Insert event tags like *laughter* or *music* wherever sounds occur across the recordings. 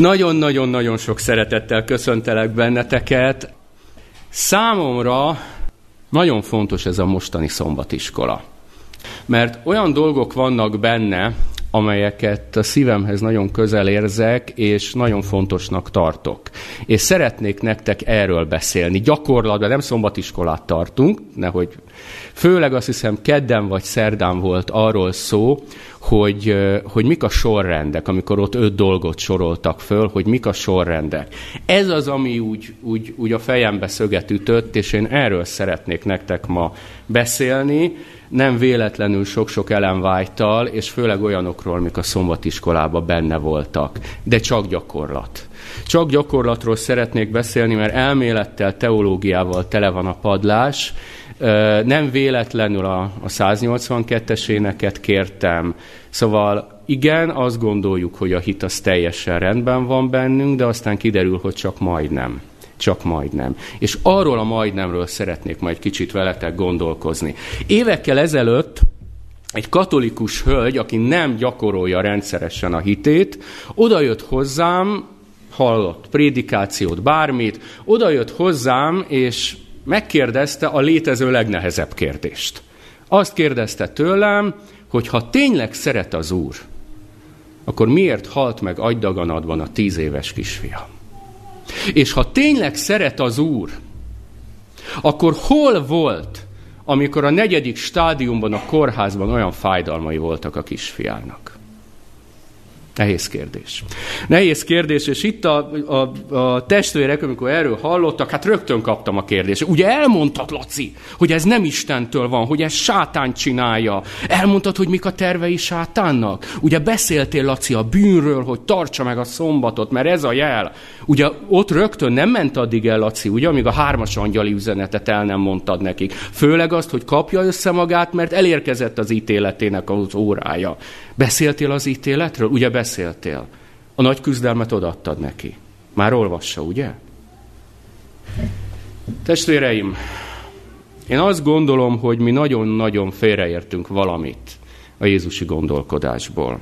Nagyon-nagyon-nagyon sok szeretettel köszöntelek benneteket. Számomra nagyon fontos ez a mostani szombatiskola. Mert olyan dolgok vannak benne, amelyeket a szívemhez nagyon közel érzek, és nagyon fontosnak tartok. És szeretnék nektek erről beszélni. Gyakorlatban nem szombatiskolát tartunk, nehogy főleg azt hiszem kedden vagy szerdán volt arról szó, hogy, hogy mik a sorrendek, amikor ott öt dolgot soroltak föl, hogy mik a sorrendek. Ez az, ami úgy, úgy, úgy a fejembe szöget ütött, és én erről szeretnék nektek ma beszélni, nem véletlenül sok-sok ellenvágytal, és főleg olyanokról, mik a szombatiskolában benne voltak, de csak gyakorlat. Csak gyakorlatról szeretnék beszélni, mert elmélettel, teológiával tele van a padlás, nem véletlenül a, a 182-es éneket kértem. Szóval igen, azt gondoljuk, hogy a hit az teljesen rendben van bennünk, de aztán kiderül, hogy csak majdnem. Csak majdnem. És arról a majdnemről szeretnék majd kicsit veletek gondolkozni. Évekkel ezelőtt egy katolikus hölgy, aki nem gyakorolja rendszeresen a hitét, odajött hozzám, hallott prédikációt, bármit, odajött hozzám, és megkérdezte a létező legnehezebb kérdést. Azt kérdezte tőlem, hogy ha tényleg szeret az Úr, akkor miért halt meg agydaganadban a tíz éves kisfia? És ha tényleg szeret az Úr, akkor hol volt, amikor a negyedik stádiumban a kórházban olyan fájdalmai voltak a kisfiának? Nehéz kérdés. Nehéz kérdés, és itt a, a, a testvérek, amikor erről hallottak, hát rögtön kaptam a kérdést. Ugye elmondtad, Laci, hogy ez nem Istentől van, hogy ez sátán csinálja. Elmondtad, hogy mik a tervei sátánnak. Ugye beszéltél, Laci, a bűnről, hogy tartsa meg a szombatot, mert ez a jel. Ugye ott rögtön nem ment addig el, Laci, ugye, amíg a hármas angyali üzenetet el nem mondtad nekik. Főleg azt, hogy kapja össze magát, mert elérkezett az ítéletének az órája. Beszéltél az ítéletről? Ugye beszéltél. A nagy küzdelmet odaadtad neki. Már olvassa, ugye? Testvéreim, én azt gondolom, hogy mi nagyon-nagyon félreértünk valamit a Jézusi gondolkodásból.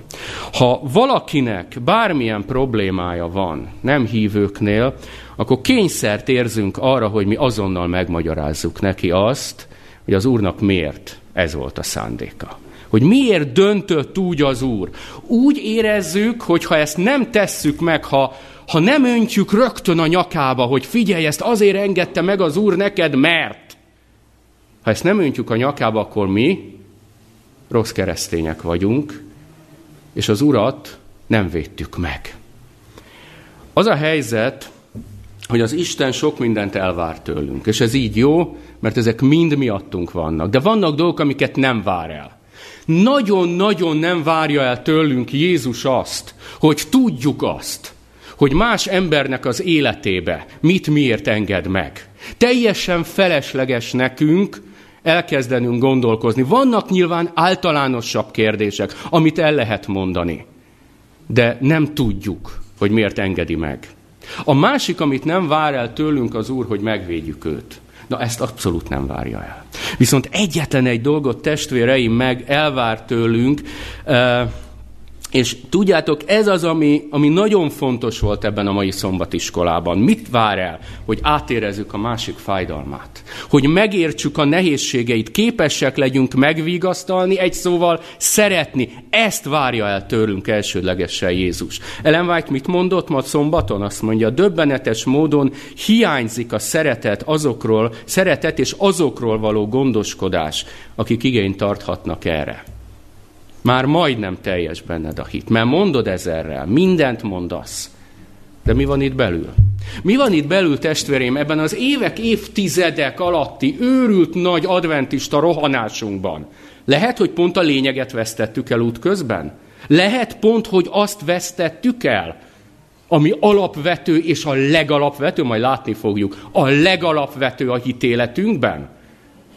Ha valakinek bármilyen problémája van, nem hívőknél, akkor kényszert érzünk arra, hogy mi azonnal megmagyarázzuk neki azt, hogy az Úrnak miért ez volt a szándéka hogy miért döntött úgy az Úr. Úgy érezzük, hogy ha ezt nem tesszük meg, ha, ha nem öntjük rögtön a nyakába, hogy figyelj, ezt azért engedte meg az Úr neked, mert. Ha ezt nem öntjük a nyakába, akkor mi rossz keresztények vagyunk, és az Urat nem védtük meg. Az a helyzet, hogy az Isten sok mindent elvár tőlünk, és ez így jó, mert ezek mind miattunk vannak. De vannak dolgok, amiket nem vár el. Nagyon-nagyon nem várja el tőlünk Jézus azt, hogy tudjuk azt, hogy más embernek az életébe mit miért enged meg. Teljesen felesleges nekünk elkezdenünk gondolkozni. Vannak nyilván általánosabb kérdések, amit el lehet mondani, de nem tudjuk, hogy miért engedi meg. A másik, amit nem vár el tőlünk az Úr, hogy megvédjük őt. Na ezt abszolút nem várja el. Viszont egyetlen egy dolgot testvéreim meg elvár tőlünk, és tudjátok, ez az, ami, ami nagyon fontos volt ebben a mai szombatiskolában. Mit vár el? Hogy átérezzük a másik fájdalmát. Hogy megértsük a nehézségeit, képesek legyünk megvigasztalni, egy szóval szeretni. Ezt várja el tőlünk elsődlegesen Jézus. Ellen White mit mondott ma szombaton? Azt mondja, döbbenetes módon hiányzik a szeretet azokról, szeretet és azokról való gondoskodás, akik igényt tarthatnak erre már majdnem teljes benned a hit. Mert mondod ezerrel, mindent mondasz. De mi van itt belül? Mi van itt belül, testvérém, ebben az évek, évtizedek alatti őrült nagy adventista rohanásunkban? Lehet, hogy pont a lényeget vesztettük el út közben? Lehet pont, hogy azt vesztettük el, ami alapvető és a legalapvető, majd látni fogjuk, a legalapvető a hitéletünkben?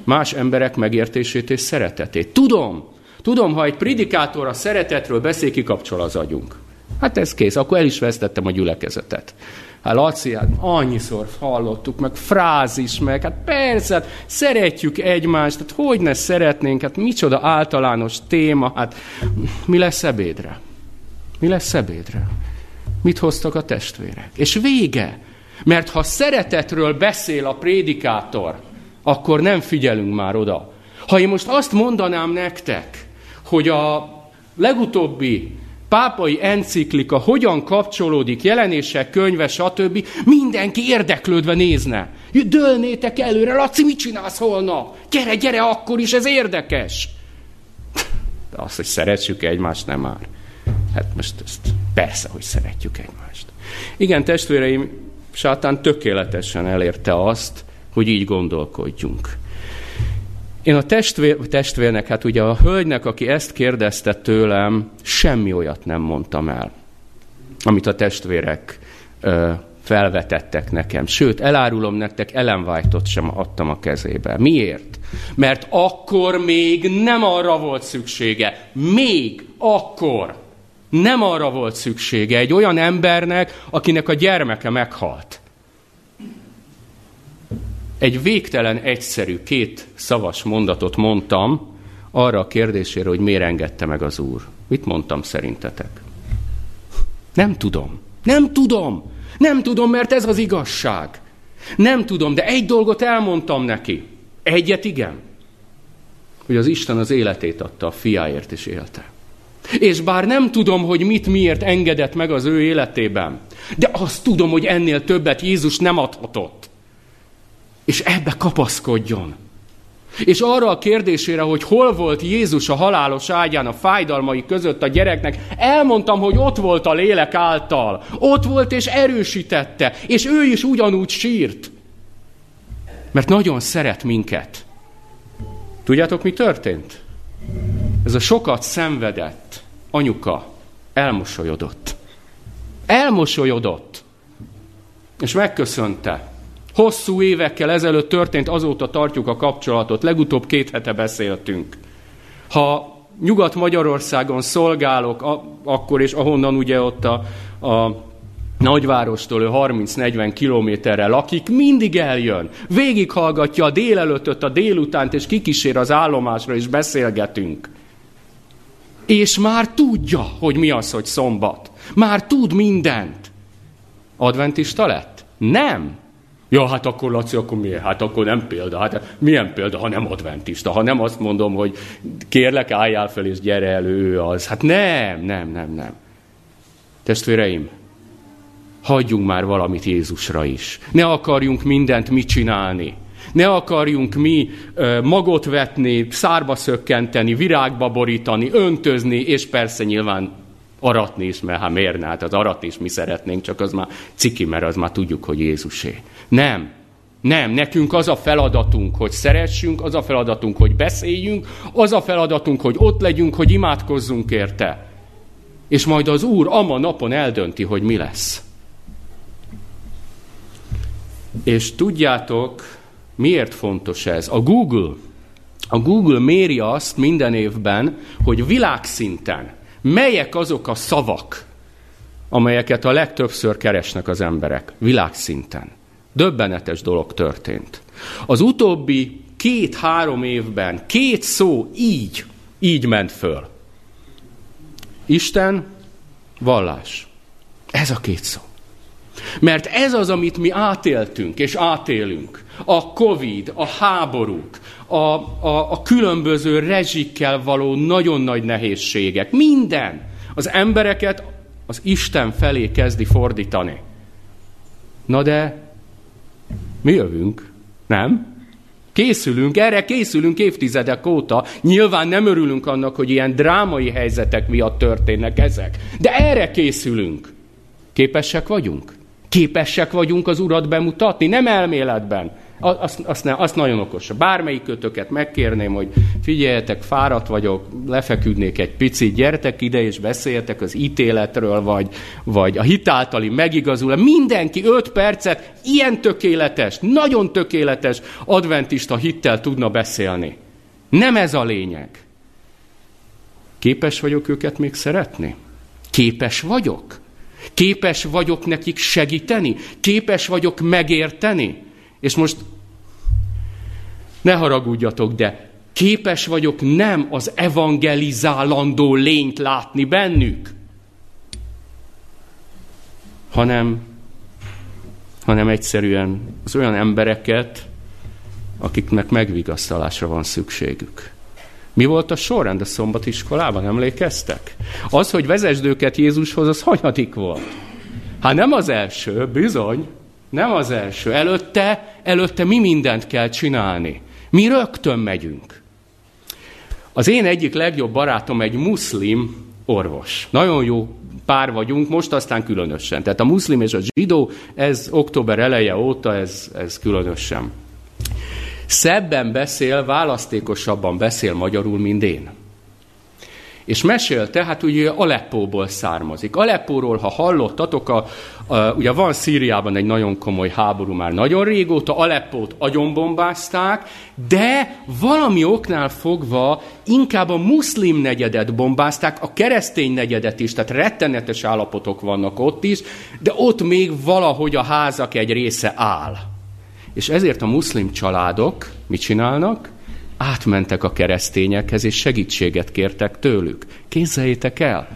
Más emberek megértését és szeretetét. Tudom, Tudom, ha egy predikátor a szeretetről beszél, kikapcsol az agyunk. Hát ez kész, akkor el is vesztettem a gyülekezetet. Hát Laci, hát annyiszor hallottuk, meg frázis, meg hát persze, hát szeretjük egymást, hát hogy ne szeretnénk, hát micsoda általános téma, hát mi lesz ebédre? Mi lesz ebédre? Mit hoztak a testvérek? És vége. Mert ha szeretetről beszél a prédikátor, akkor nem figyelünk már oda. Ha én most azt mondanám nektek, hogy a legutóbbi pápai enciklika hogyan kapcsolódik, jelenések, könyve, stb., mindenki érdeklődve nézne. Dőlnétek előre, Laci, mit csinálsz holnap? Gyere, gyere, akkor is, ez érdekes. De azt, hogy szeretjük egymást, nem már. Hát most ezt persze, hogy szeretjük egymást. Igen, testvéreim, sátán tökéletesen elérte azt, hogy így gondolkodjunk. Én a testvér, testvérnek, hát ugye a hölgynek, aki ezt kérdezte tőlem, semmi olyat nem mondtam el, amit a testvérek ö, felvetettek nekem. Sőt, elárulom nektek, Ellen White-ot sem adtam a kezébe. Miért? Mert akkor még nem arra volt szüksége. Még akkor nem arra volt szüksége egy olyan embernek, akinek a gyermeke meghalt. Egy végtelen egyszerű, két szavas mondatot mondtam arra a kérdésére, hogy miért engedte meg az Úr. Mit mondtam szerintetek? Nem tudom. Nem tudom. Nem tudom, mert ez az igazság. Nem tudom, de egy dolgot elmondtam neki. Egyet igen. Hogy az Isten az életét adta a fiáért és élte. És bár nem tudom, hogy mit miért engedett meg az ő életében, de azt tudom, hogy ennél többet Jézus nem adhatott. És ebbe kapaszkodjon. És arra a kérdésére, hogy hol volt Jézus a halálos ágyán a fájdalmai között a gyereknek, elmondtam, hogy ott volt a lélek által. Ott volt és erősítette. És ő is ugyanúgy sírt. Mert nagyon szeret minket. Tudjátok, mi történt? Ez a sokat szenvedett anyuka elmosolyodott. Elmosolyodott. És megköszönte. Hosszú évekkel ezelőtt történt, azóta tartjuk a kapcsolatot. Legutóbb két hete beszéltünk. Ha Nyugat-Magyarországon szolgálok, a, akkor és ahonnan ugye ott a, a nagyvárostól ő 30-40 kilométerre lakik, mindig eljön. Végighallgatja a délelőttöt, a délutánt, és kikísér az állomásra, és beszélgetünk. És már tudja, hogy mi az, hogy szombat. Már tud mindent. Adventista lett? Nem. Ja, hát akkor Laci, akkor miért? Hát akkor nem példa. Hát milyen példa, ha nem adventista? Ha nem azt mondom, hogy kérlek, álljál fel és gyere elő, ő az. Hát nem, nem, nem, nem. Testvéreim, hagyjunk már valamit Jézusra is. Ne akarjunk mindent mit csinálni. Ne akarjunk mi magot vetni, szárba szökkenteni, virágba borítani, öntözni, és persze nyilván aratni is, mert hát miért ne? Hát az aratni is mi szeretnénk, csak az már ciki, mert az már tudjuk, hogy Jézusé. Nem. Nem, nekünk az a feladatunk, hogy szeressünk, az a feladatunk, hogy beszéljünk, az a feladatunk, hogy ott legyünk, hogy imádkozzunk érte. És majd az Úr ama napon eldönti, hogy mi lesz. És tudjátok, miért fontos ez? A Google, a Google méri azt minden évben, hogy világszinten melyek azok a szavak, amelyeket a legtöbbször keresnek az emberek világszinten. Döbbenetes dolog történt. Az utóbbi két-három évben két szó így, így ment föl. Isten, vallás. Ez a két szó. Mert ez az, amit mi átéltünk és átélünk. A Covid, a háborúk, a, a, a különböző rezsikkel való nagyon nagy nehézségek, minden az embereket az Isten felé kezdi fordítani. Na de mi jövünk, nem? Készülünk, erre készülünk évtizedek óta. Nyilván nem örülünk annak, hogy ilyen drámai helyzetek miatt történnek ezek. De erre készülünk. Képesek vagyunk? Képesek vagyunk az Urat bemutatni, nem elméletben. Azt, azt, ne, azt nagyon okos. Bármelyik kötöket megkérném, hogy figyeljetek, fáradt vagyok, lefeküdnék egy picit, gyertek ide és beszéljetek az ítéletről, vagy, vagy a hitáltali megigazul. Mindenki öt percet ilyen tökéletes, nagyon tökéletes adventista hittel tudna beszélni. Nem ez a lényeg. Képes vagyok őket még szeretni? Képes vagyok? Képes vagyok nekik segíteni? Képes vagyok megérteni? És most ne haragudjatok, de képes vagyok nem az evangelizálandó lényt látni bennük. hanem, hanem egyszerűen az olyan embereket, akiknek megvigasztalásra van szükségük. Mi volt a sorrend a szombatiskolában, emlékeztek? Az, hogy vezesd Jézushoz, az hanyadik volt? Hát nem az első, bizony, nem az első. Előtte, előtte mi mindent kell csinálni. Mi rögtön megyünk. Az én egyik legjobb barátom egy muszlim orvos. Nagyon jó pár vagyunk, most aztán különösen. Tehát a muszlim és a zsidó, ez október eleje óta, ez, ez különösen. Szebben beszél, választékosabban beszél magyarul, mint én. És mesélte, hát ugye Aleppóból származik. Aleppóról, ha hallottatok, a, a, ugye van Szíriában egy nagyon komoly háború már nagyon régóta, Aleppót agyonbombázták, de valami oknál fogva inkább a muszlim negyedet bombázták, a keresztény negyedet is, tehát rettenetes állapotok vannak ott is, de ott még valahogy a házak egy része áll. És ezért a muszlim családok mit csinálnak? Átmentek a keresztényekhez, és segítséget kértek tőlük. Képzeljétek el!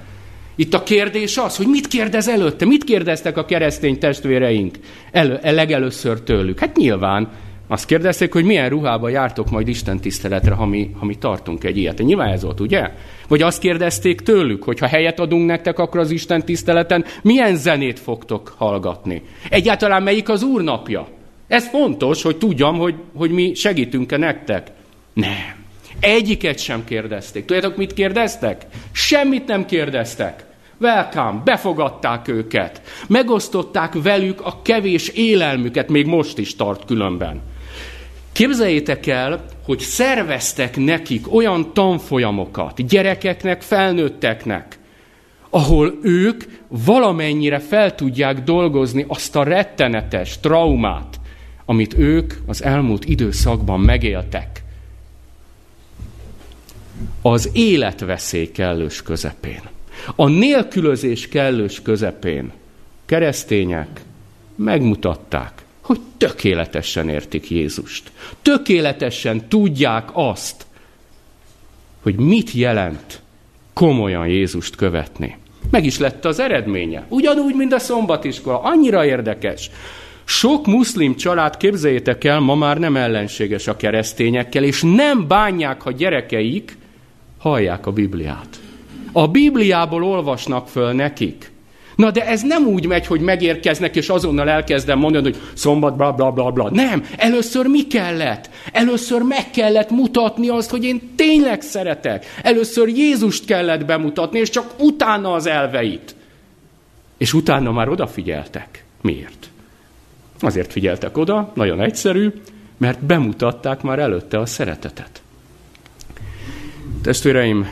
Itt a kérdés az, hogy mit kérdez előtte, mit kérdeztek a keresztény testvéreink elő, legelőször tőlük. Hát nyilván azt kérdezték, hogy milyen ruhába jártok majd Isten tiszteletre, ha mi, ha mi tartunk egy ilyet. Nyilván ez volt, ugye? Vagy azt kérdezték tőlük, hogy ha helyet adunk nektek, akkor az Isten tiszteleten milyen zenét fogtok hallgatni? Egyáltalán melyik az úrnapja? Ez fontos, hogy tudjam, hogy, hogy mi segítünk-e nektek. Nem. Egyiket sem kérdezték. Tudjátok, mit kérdeztek? Semmit nem kérdeztek. Welcome, befogadták őket. Megosztották velük a kevés élelmüket, még most is tart különben. Képzeljétek el, hogy szerveztek nekik olyan tanfolyamokat, gyerekeknek, felnőtteknek, ahol ők valamennyire fel tudják dolgozni azt a rettenetes traumát, amit ők az elmúlt időszakban megéltek az életveszély kellős közepén, a nélkülözés kellős közepén keresztények megmutatták, hogy tökéletesen értik Jézust. Tökéletesen tudják azt, hogy mit jelent komolyan Jézust követni. Meg is lett az eredménye. Ugyanúgy, mint a szombatiskola. Annyira érdekes. Sok muszlim család, képzeljétek el, ma már nem ellenséges a keresztényekkel, és nem bánják, ha gyerekeik hallják a Bibliát. A Bibliából olvasnak föl nekik. Na de ez nem úgy megy, hogy megérkeznek, és azonnal elkezdem mondani, hogy szombat, bla, bla, bla, bla. Nem, először mi kellett? Először meg kellett mutatni azt, hogy én tényleg szeretek. Először Jézust kellett bemutatni, és csak utána az elveit. És utána már odafigyeltek. Miért? Azért figyeltek oda, nagyon egyszerű, mert bemutatták már előtte a szeretetet. Testvéreim,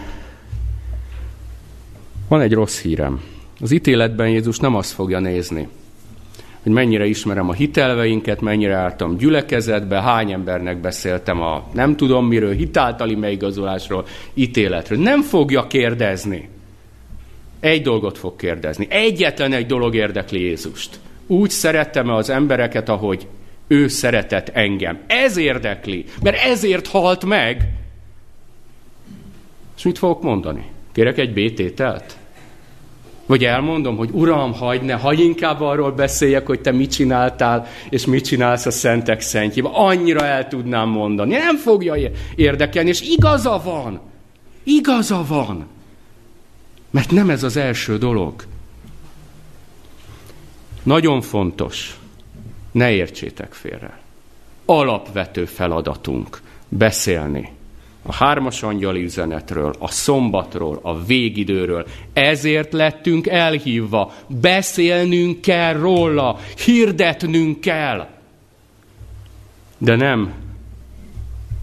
van egy rossz hírem. Az ítéletben Jézus nem azt fogja nézni, hogy mennyire ismerem a hitelveinket, mennyire álltam gyülekezetbe, hány embernek beszéltem a nem tudom miről, hitáltali megigazolásról, ítéletről. Nem fogja kérdezni. Egy dolgot fog kérdezni. Egyetlen egy dolog érdekli Jézust. Úgy szerettem-e az embereket, ahogy ő szeretett engem. Ez érdekli, mert ezért halt meg, és mit fogok mondani? Kérek egy BT-telt? Vagy elmondom, hogy Uram, hagyd ne, hagyj inkább arról beszéljek, hogy te mit csináltál, és mit csinálsz a szentek szentjében. Annyira el tudnám mondani. Nem fogja érdekelni, és igaza van. Igaza van. Mert nem ez az első dolog. Nagyon fontos, ne értsétek félre. Alapvető feladatunk beszélni a hármas angyali üzenetről, a szombatról, a végidőről. Ezért lettünk elhívva. Beszélnünk kell róla, hirdetnünk kell. De nem,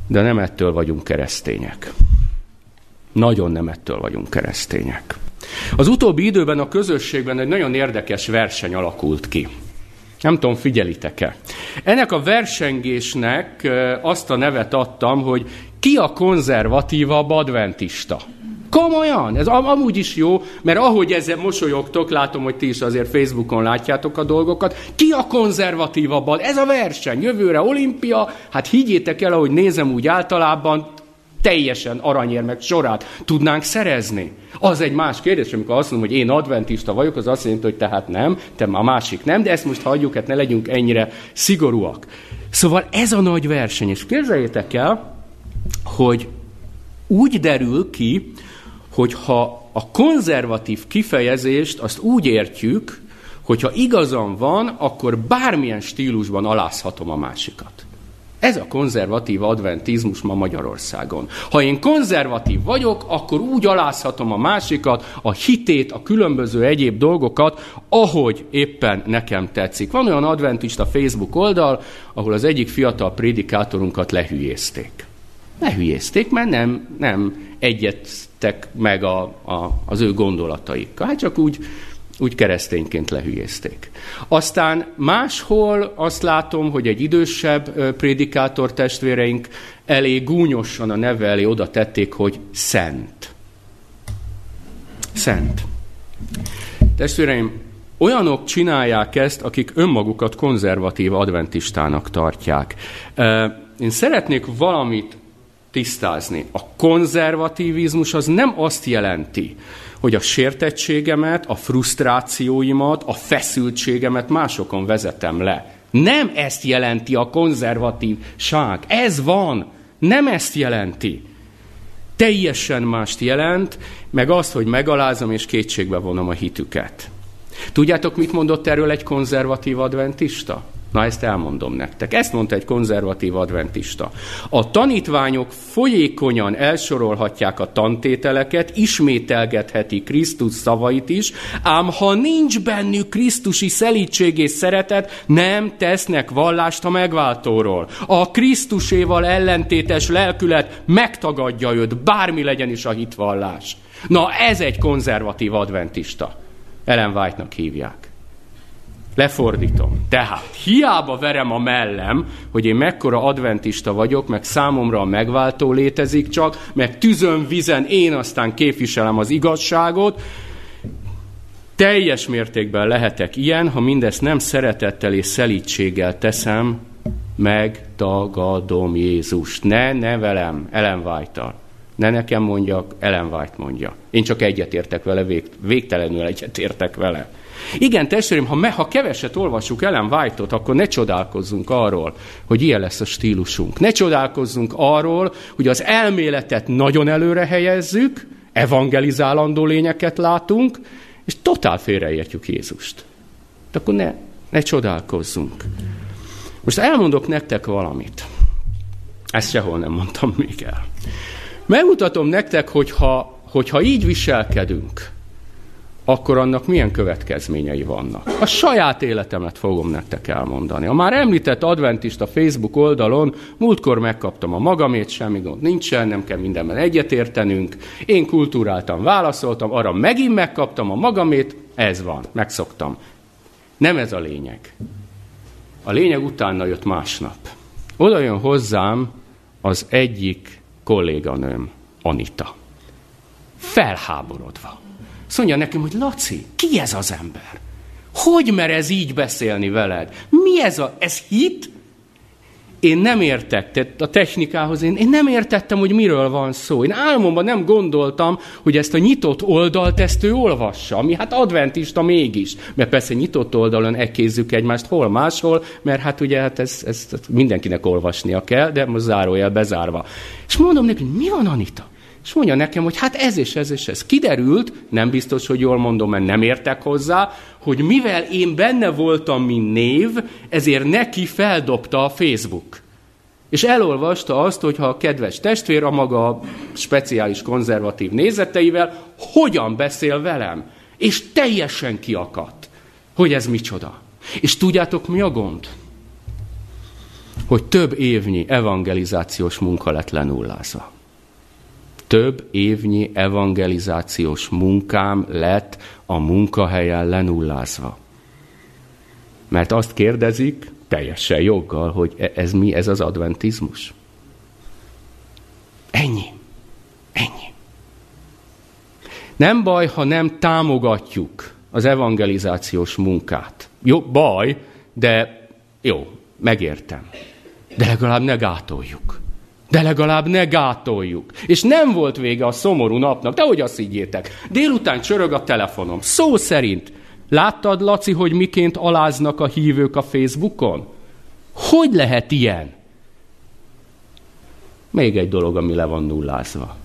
de nem ettől vagyunk keresztények. Nagyon nem ettől vagyunk keresztények. Az utóbbi időben a közösségben egy nagyon érdekes verseny alakult ki. Nem tudom, figyelitek-e. Ennek a versengésnek azt a nevet adtam, hogy ki a konzervatívabb adventista? Komolyan, ez am- amúgy is jó, mert ahogy ezzel mosolyogtok, látom, hogy ti is azért Facebookon látjátok a dolgokat. Ki a konzervatívabb? Ez a verseny, jövőre olimpia, hát higgyétek el, ahogy nézem úgy általában, teljesen aranyérmek sorát tudnánk szerezni. Az egy más kérdés, amikor azt mondom, hogy én adventista vagyok, az azt jelenti, hogy tehát nem, te a másik nem, de ezt most hagyjuk, hát ne legyünk ennyire szigorúak. Szóval ez a nagy verseny, és képzeljétek el, hogy úgy derül ki, hogy ha a konzervatív kifejezést azt úgy értjük, hogyha igazam van, akkor bármilyen stílusban alázhatom a másikat. Ez a konzervatív adventizmus ma Magyarországon. Ha én konzervatív vagyok, akkor úgy alázhatom a másikat, a hitét, a különböző egyéb dolgokat, ahogy éppen nekem tetszik. Van olyan adventista Facebook oldal, ahol az egyik fiatal prédikátorunkat lehülyézték. Lehülyézték, mert nem, nem egyettek meg a, a, az ő gondolataikkal. Hát csak úgy úgy keresztényként lehülyézték. Aztán máshol azt látom, hogy egy idősebb prédikátor testvéreink elég gúnyosan a neve elé oda tették, hogy szent. Szent. Testvéreim, olyanok csinálják ezt, akik önmagukat konzervatív adventistának tartják. Én szeretnék valamit tisztázni. A konzervativizmus az nem azt jelenti, hogy a sértettségemet, a frusztrációimat, a feszültségemet másokon vezetem le. Nem ezt jelenti a konzervatívság. Ez van. Nem ezt jelenti. Teljesen mást jelent, meg azt, hogy megalázom és kétségbe vonom a hitüket. Tudjátok, mit mondott erről egy konzervatív adventista? Na ezt elmondom nektek. Ezt mondta egy konzervatív adventista. A tanítványok folyékonyan elsorolhatják a tantételeket, ismételgetheti Krisztus szavait is, ám ha nincs bennük Krisztusi szelítség és szeretet, nem tesznek vallást a megváltóról. A Krisztuséval ellentétes lelkület megtagadja őt, bármi legyen is a hitvallás. Na ez egy konzervatív adventista. Ellen White-nak hívják. Lefordítom. Tehát hiába verem a mellem, hogy én mekkora adventista vagyok, meg számomra a megváltó létezik csak, meg tüzön, vizen én aztán képviselem az igazságot, teljes mértékben lehetek ilyen, ha mindezt nem szeretettel és szelítséggel teszem, megtagadom Jézust. Ne, ne velem, Ellen white Ne nekem mondjak, Ellen White mondja. Én csak egyetértek vele, vég, végtelenül egyetértek vele. Igen, testvérem, ha, me, ha keveset olvassuk Ellen White-ot, akkor ne csodálkozzunk arról, hogy ilyen lesz a stílusunk. Ne csodálkozzunk arról, hogy az elméletet nagyon előre helyezzük, evangelizálandó lényeket látunk, és totál félreértjük Jézust. De akkor ne, ne csodálkozzunk. Most elmondok nektek valamit. Ezt sehol nem mondtam még el. Megmutatom nektek, hogyha, hogyha így viselkedünk, akkor annak milyen következményei vannak. A saját életemet fogom nektek elmondani. A már említett adventista Facebook oldalon múltkor megkaptam a magamét, semmi gond nincsen, nem kell mindenben egyetértenünk. Én kultúráltan válaszoltam, arra megint megkaptam a magamét, ez van, megszoktam. Nem ez a lényeg. A lényeg utána jött másnap. Oda jön hozzám az egyik kolléganőm, Anita. Felháborodva azt mondja nekem, hogy Laci, ki ez az ember? Hogy mer ez így beszélni veled? Mi ez a... Ez hit? Én nem értek, tehát a technikához én, én nem értettem, hogy miről van szó. Én álmomban nem gondoltam, hogy ezt a nyitott oldalt ezt ő olvassa, ami hát adventista mégis. Mert persze nyitott oldalon ekézzük egymást hol máshol, mert hát ugye hát ezt, ezt mindenkinek olvasnia kell, de most zárójel bezárva. És mondom neki, mi van Anita? És mondja nekem, hogy hát ez és ez és ez. Kiderült, nem biztos, hogy jól mondom, mert nem értek hozzá, hogy mivel én benne voltam, mint név, ezért neki feldobta a Facebook. És elolvasta azt, hogy ha a kedves testvér a maga speciális konzervatív nézeteivel, hogyan beszél velem. És teljesen kiakadt, hogy ez micsoda. És tudjátok, mi a gond? Hogy több évnyi evangelizációs munka lett lenullázva több évnyi evangelizációs munkám lett a munkahelyen lenullázva. Mert azt kérdezik, teljesen joggal, hogy e- ez mi, ez az adventizmus. Ennyi. Ennyi. Nem baj, ha nem támogatjuk az evangelizációs munkát. Jó, baj, de jó, megértem. De legalább ne gátoljuk. De legalább ne gátoljuk. És nem volt vége a szomorú napnak, de hogy azt higgyétek. Délután csörög a telefonom. Szó szerint. Láttad, Laci, hogy miként aláznak a hívők a Facebookon? Hogy lehet ilyen? Még egy dolog, ami le van nullázva.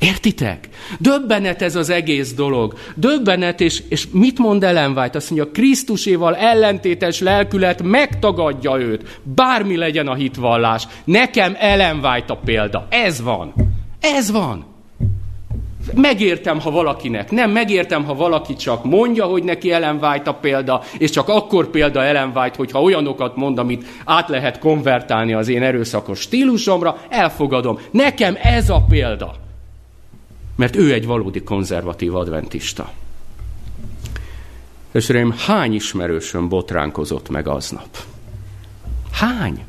Értitek? Döbbenet ez az egész dolog. Döbbenet, és, és mit mond Ellen White? Azt mondja, Krisztuséval ellentétes lelkület megtagadja őt. Bármi legyen a hitvallás. Nekem Ellen White a példa. Ez van. Ez van. Megértem, ha valakinek. Nem, megértem, ha valaki csak mondja, hogy neki Ellen White a példa, és csak akkor példa Ellen White, hogyha olyanokat mond, amit át lehet konvertálni az én erőszakos stílusomra, elfogadom. Nekem ez a példa. Mert ő egy valódi konzervatív adventista. És rém, hány ismerősöm botránkozott meg aznap? Hány?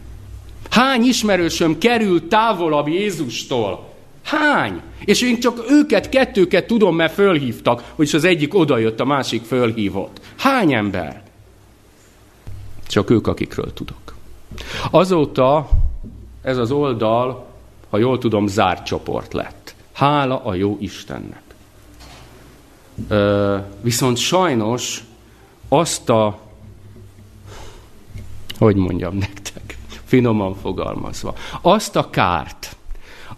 Hány ismerősöm került távolabb Jézustól? Hány? És én csak őket, kettőket tudom, mert fölhívtak, hogy az egyik odajött, a másik fölhívott. Hány ember? Csak ők, akikről tudok. Azóta ez az oldal, ha jól tudom, zárt csoport lett. Hála a jó Istennek. Ö, viszont sajnos azt a, hogy mondjam nektek, finoman fogalmazva, azt a kárt,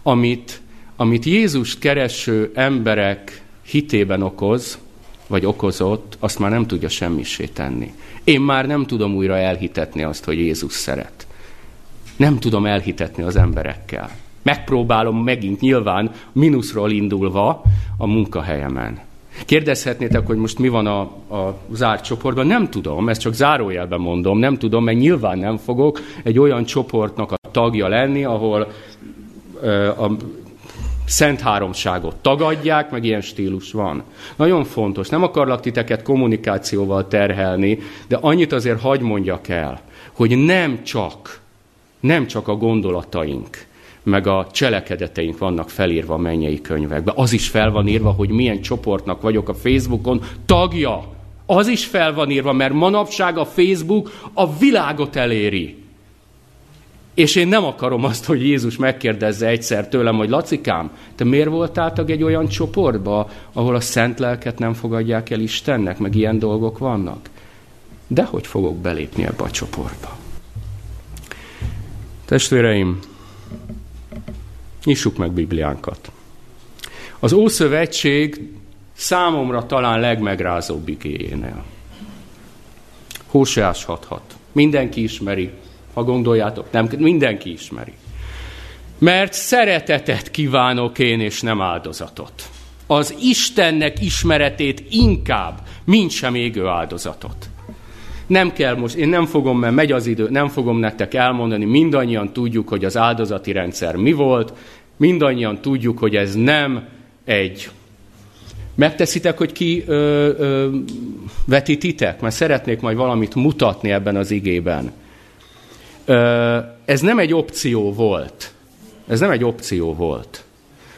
amit amit Jézus kereső emberek hitében okoz, vagy okozott, azt már nem tudja semmisé tenni. Én már nem tudom újra elhitetni azt, hogy Jézus szeret. Nem tudom elhitetni az emberekkel. Megpróbálom megint nyilván mínuszról indulva a munkahelyemen. Kérdezhetnétek, hogy most mi van a, a zárt csoportban? Nem tudom, ezt csak zárójelben mondom, nem tudom, mert nyilván nem fogok egy olyan csoportnak a tagja lenni, ahol a szent háromságot tagadják, meg ilyen stílus van. Nagyon fontos, nem akarlak titeket kommunikációval terhelni, de annyit azért hagy mondjak el, hogy nem csak, nem csak a gondolataink, meg a cselekedeteink vannak felírva a mennyei könyvekbe. Az is fel van írva, hogy milyen csoportnak vagyok a Facebookon tagja. Az is fel van írva, mert manapság a Facebook a világot eléri. És én nem akarom azt, hogy Jézus megkérdezze egyszer tőlem, hogy Lacikám, te miért voltál tag egy olyan csoportba, ahol a szent lelket nem fogadják el Istennek, meg ilyen dolgok vannak? De hogy fogok belépni ebbe a csoportba? Testvéreim, nyissuk meg Bibliánkat. Az Ószövetség számomra talán legmegrázóbb igényénél. Hóseás 6.6. Mindenki ismeri, ha gondoljátok, nem, mindenki ismeri. Mert szeretetet kívánok én, és nem áldozatot. Az Istennek ismeretét inkább, mint sem égő áldozatot. Nem kell most, én nem fogom, mert megy az idő, nem fogom nektek elmondani, mindannyian tudjuk, hogy az áldozati rendszer mi volt, mindannyian tudjuk, hogy ez nem egy Megteszitek, hogy ki ö, ö, vetítitek? Mert szeretnék majd valamit mutatni ebben az igében ez nem egy opció volt. Ez nem egy opció volt,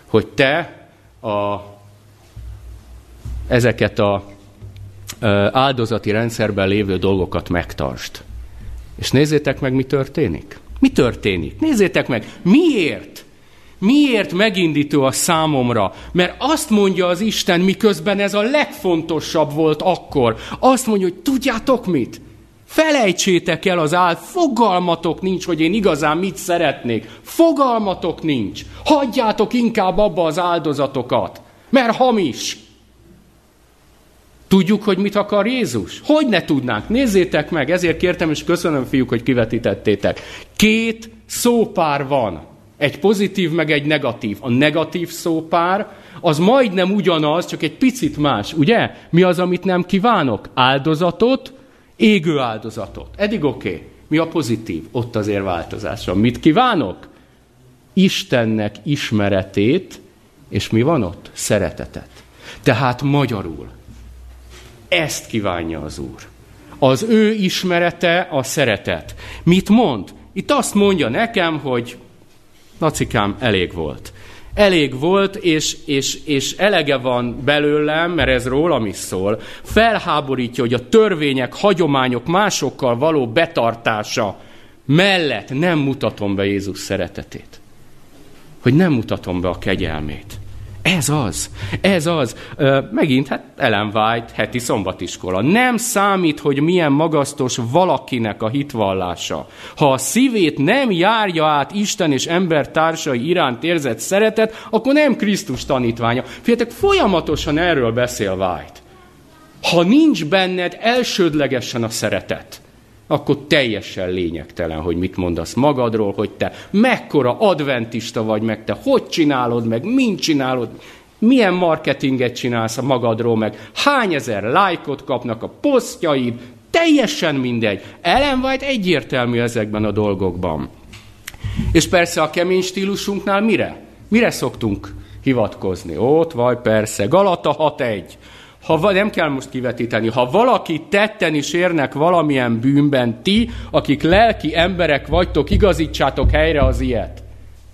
hogy te a, ezeket a áldozati rendszerben lévő dolgokat megtartsd. És nézzétek meg, mi történik. Mi történik? Nézzétek meg, miért? Miért megindító a számomra? Mert azt mondja az Isten, miközben ez a legfontosabb volt akkor. Azt mondja, hogy tudjátok mit? Felejtsétek el az áld, fogalmatok nincs, hogy én igazán mit szeretnék. Fogalmatok nincs. Hagyjátok inkább abba az áldozatokat, mert hamis. Tudjuk, hogy mit akar Jézus? Hogy ne tudnánk? Nézzétek meg, ezért kértem, és köszönöm, fiúk, hogy kivetítettétek. Két szópár van. Egy pozitív, meg egy negatív. A negatív szópár az majdnem ugyanaz, csak egy picit más, ugye? Mi az, amit nem kívánok? Áldozatot, égő áldozatot. Eddig oké. Okay. Mi a pozitív? Ott azért változás van. Mit kívánok? Istennek ismeretét, és mi van ott? Szeretetet. Tehát magyarul. Ezt kívánja az Úr. Az ő ismerete a szeretet. Mit mond? Itt azt mondja nekem, hogy Nacikám, elég volt elég volt, és, és, és elege van belőlem, mert ez rólam is szól, felháborítja, hogy a törvények, hagyományok másokkal való betartása mellett nem mutatom be Jézus szeretetét. Hogy nem mutatom be a kegyelmét. Ez az, ez az. Megint, hát Ellen White, heti szombatiskola. Nem számít, hogy milyen magasztos valakinek a hitvallása. Ha a szívét nem járja át Isten és ember társai iránt érzett szeretet, akkor nem Krisztus tanítványa. Figyeljetek, folyamatosan erről beszél White. Ha nincs benned elsődlegesen a szeretet, akkor teljesen lényegtelen, hogy mit mondasz magadról, hogy te mekkora adventista vagy, meg te hogy csinálod, meg mint csinálod, milyen marketinget csinálsz a magadról, meg hány ezer lájkot kapnak a posztjaid, teljesen mindegy. Ellen White egyértelmű ezekben a dolgokban. És persze a kemény stílusunknál mire? Mire szoktunk hivatkozni? Ott vagy, persze. Galata 6.1 ha nem kell most kivetíteni, ha valaki tetten is érnek valamilyen bűnben, ti, akik lelki emberek vagytok, igazítsátok helyre az ilyet.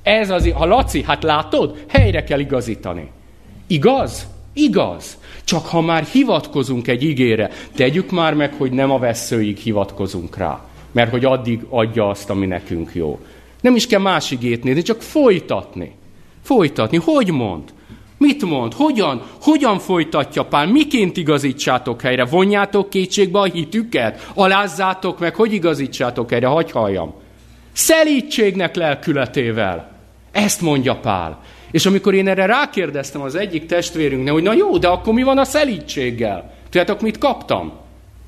Ez az, ha Laci, hát látod, helyre kell igazítani. Igaz? Igaz. Csak ha már hivatkozunk egy igére, tegyük már meg, hogy nem a veszőig hivatkozunk rá. Mert hogy addig adja azt, ami nekünk jó. Nem is kell más igét nézni, csak folytatni. Folytatni. Hogy mond? Mit mond? Hogyan? Hogyan folytatja Pál? Miként igazítsátok helyre? Vonjátok kétségbe a hitüket? Alázzátok meg, hogy igazítsátok helyre? Hagy halljam. Szelítségnek lelkületével. Ezt mondja Pál. És amikor én erre rákérdeztem az egyik testvérünknek, hogy na jó, de akkor mi van a szelítséggel? Tudjátok, mit kaptam?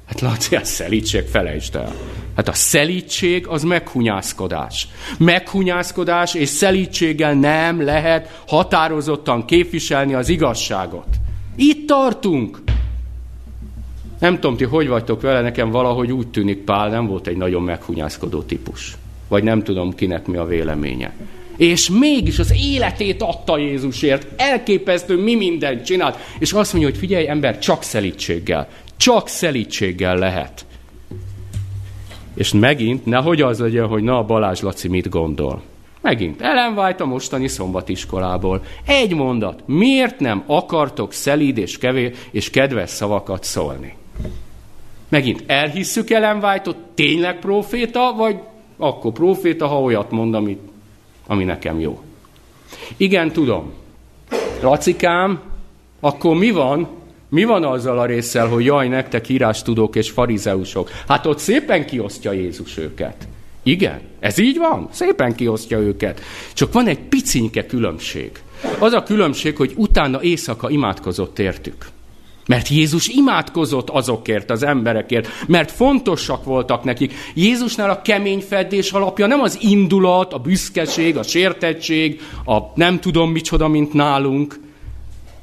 Hát Laci, a szelítség felejtsd el. Hát a szelítség az meghunyászkodás. Meghunyászkodás és szelítséggel nem lehet határozottan képviselni az igazságot. Itt tartunk. Nem tudom, ti hogy vagytok vele, nekem valahogy úgy tűnik, Pál nem volt egy nagyon meghunyászkodó típus. Vagy nem tudom, kinek mi a véleménye. És mégis az életét adta Jézusért. Elképesztő, mi mindent csinált. És azt mondja, hogy figyelj, ember, csak szelítséggel. Csak szelítséggel lehet. És megint, nehogy az legyen, hogy na, Balázs Laci mit gondol. Megint, Ellen White a mostani szombatiskolából. Egy mondat, miért nem akartok szelíd és, kevé, és kedves szavakat szólni? Megint, elhisszük Ellen tényleg proféta, vagy akkor proféta, ha olyat mond, ami, ami nekem jó. Igen, tudom. Lacikám, akkor mi van, mi van azzal a résszel, hogy jaj, nektek írástudók és farizeusok? Hát ott szépen kiosztja Jézus őket. Igen, ez így van, szépen kiosztja őket. Csak van egy picinke különbség. Az a különbség, hogy utána éjszaka imádkozott értük. Mert Jézus imádkozott azokért, az emberekért, mert fontosak voltak nekik. Jézusnál a kemény fedés alapja nem az indulat, a büszkeség, a sértettség, a nem tudom micsoda, mint nálunk,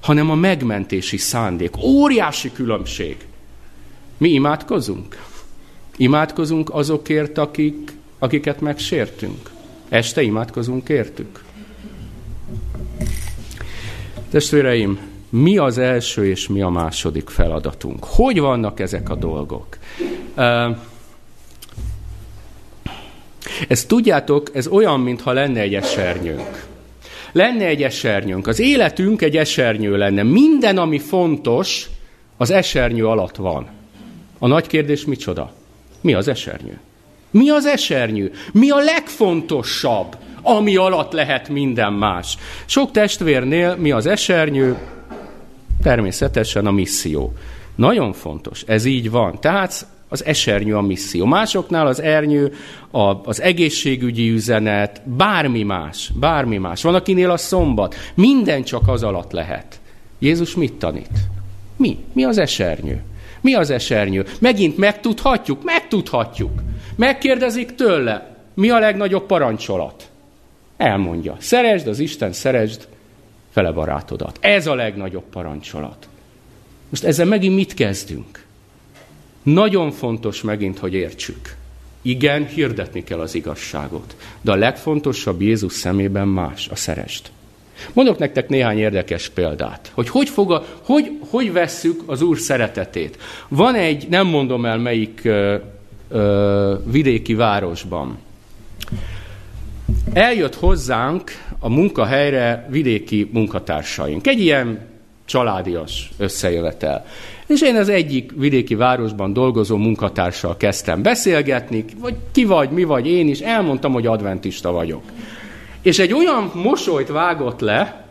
hanem a megmentési szándék. Óriási különbség. Mi imádkozunk? Imádkozunk azokért, akik, akiket megsértünk. Este imádkozunk értük. Testvéreim, mi az első és mi a második feladatunk? Hogy vannak ezek a dolgok? Ez tudjátok, ez olyan, mintha lenne egy esernyőnk. Lenne egy esernyőnk. Az életünk egy esernyő lenne. Minden, ami fontos, az esernyő alatt van. A nagy kérdés micsoda? Mi az esernyő? Mi az esernyő? Mi a legfontosabb, ami alatt lehet minden más? Sok testvérnél mi az esernyő? Természetesen a misszió. Nagyon fontos, ez így van. Tehát az esernyő a misszió. Másoknál az ernyő, a, az egészségügyi üzenet, bármi más, bármi más. Van, akinél a szombat. Minden csak az alatt lehet. Jézus mit tanít? Mi? Mi az esernyő? Mi az esernyő? Megint megtudhatjuk? Megtudhatjuk. Megkérdezik tőle, mi a legnagyobb parancsolat? Elmondja. Szeresd az Isten, szeresd fele barátodat. Ez a legnagyobb parancsolat. Most ezzel megint mit kezdünk? Nagyon fontos megint, hogy értsük. Igen, hirdetni kell az igazságot, de a legfontosabb Jézus szemében más, a szerest. Mondok nektek néhány érdekes példát, hogy hogy, fog a, hogy, hogy vesszük az Úr szeretetét. Van egy, nem mondom el melyik ö, ö, vidéki városban. Eljött hozzánk a munkahelyre vidéki munkatársaink. Egy ilyen családias összejövetel. És én az egyik vidéki városban dolgozó munkatársal kezdtem beszélgetni, vagy ki vagy, mi vagy, én is, elmondtam, hogy adventista vagyok. És egy olyan mosolyt vágott le,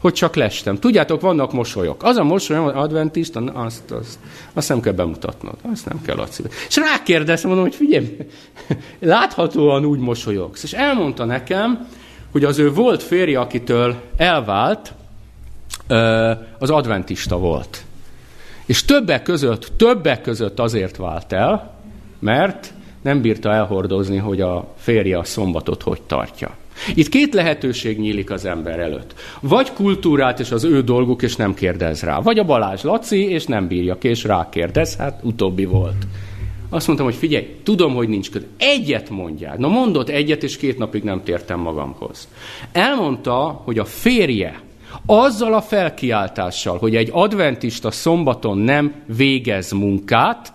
hogy csak lestem. Tudjátok, vannak mosolyok. Az a mosoly, hogy adventista, azt, azt, azt nem kell bemutatnod. Azt nem kell Laci. És rákérdeztem, mondom, hogy figyelj, *laughs* láthatóan úgy mosolyogsz. És elmondta nekem, hogy az ő volt férje, akitől elvált, az adventista volt. És többek között, többek között azért vált el, mert nem bírta elhordozni, hogy a férje a szombatot hogy tartja. Itt két lehetőség nyílik az ember előtt. Vagy kultúrát és az ő dolguk, és nem kérdez rá. Vagy a Balázs Laci, és nem bírja ki, és rákérdez. Hát utóbbi volt. Azt mondtam, hogy figyelj, tudom, hogy nincs köd. Egyet mondjál. Na mondott egyet, és két napig nem tértem magamhoz. Elmondta, hogy a férje azzal a felkiáltással, hogy egy adventista szombaton nem végez munkát,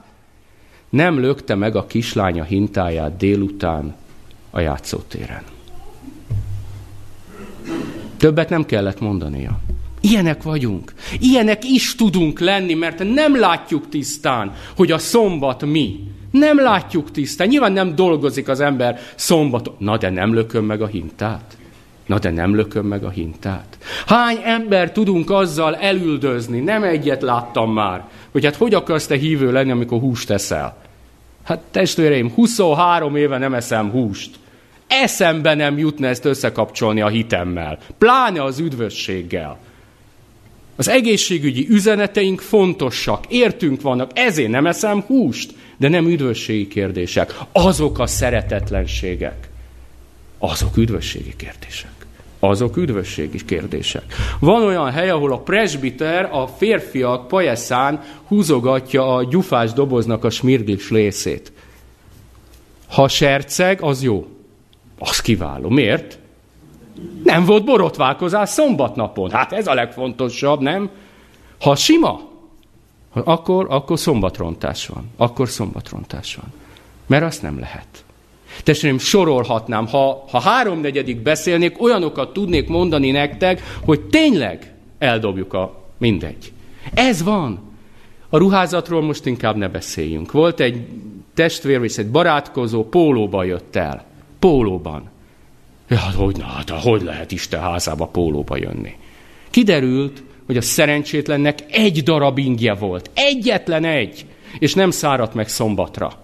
nem lökte meg a kislánya hintáját délután a játszótéren. Többet nem kellett mondania. Ilyenek vagyunk. Ilyenek is tudunk lenni, mert nem látjuk tisztán, hogy a szombat mi. Nem látjuk tisztán. Nyilván nem dolgozik az ember szombaton. Na, de nem lököm meg a hintát. Na, de nem lököm meg a hintát. Hány ember tudunk azzal elüldözni? Nem egyet láttam már. Hogy hát hogy akarsz te hívő lenni, amikor húst eszel? Hát testvéreim, 23 éve nem eszem húst. Eszembe nem jutna ezt összekapcsolni a hitemmel, pláne az üdvösséggel. Az egészségügyi üzeneteink fontosak, értünk vannak, ezért nem eszem húst, de nem üdvösségi kérdések. Azok a szeretetlenségek, azok üdvösségi kérdések. Azok üdvösségi kérdések. Van olyan hely, ahol a presbiter a férfiak pajeszán húzogatja a gyufás doboznak a smirglis részét. Ha serceg, az jó. Az kiváló. Miért? Nem volt borotválkozás szombatnapon. Hát ez a legfontosabb, nem? Ha sima, akkor, akkor szombatrontás van. Akkor szombatrontás van. Mert azt nem lehet. Testvéreim, sorolhatnám, ha, ha háromnegyedik beszélnék, olyanokat tudnék mondani nektek, hogy tényleg eldobjuk a mindegy. Ez van. A ruházatról most inkább ne beszéljünk. Volt egy testvér, és egy barátkozó, pólóba jött el pólóban. Ja, hát hogy, na, hát hogy lehet Isten házába pólóba jönni? Kiderült, hogy a szerencsétlennek egy darab ingje volt. Egyetlen egy. És nem száradt meg szombatra.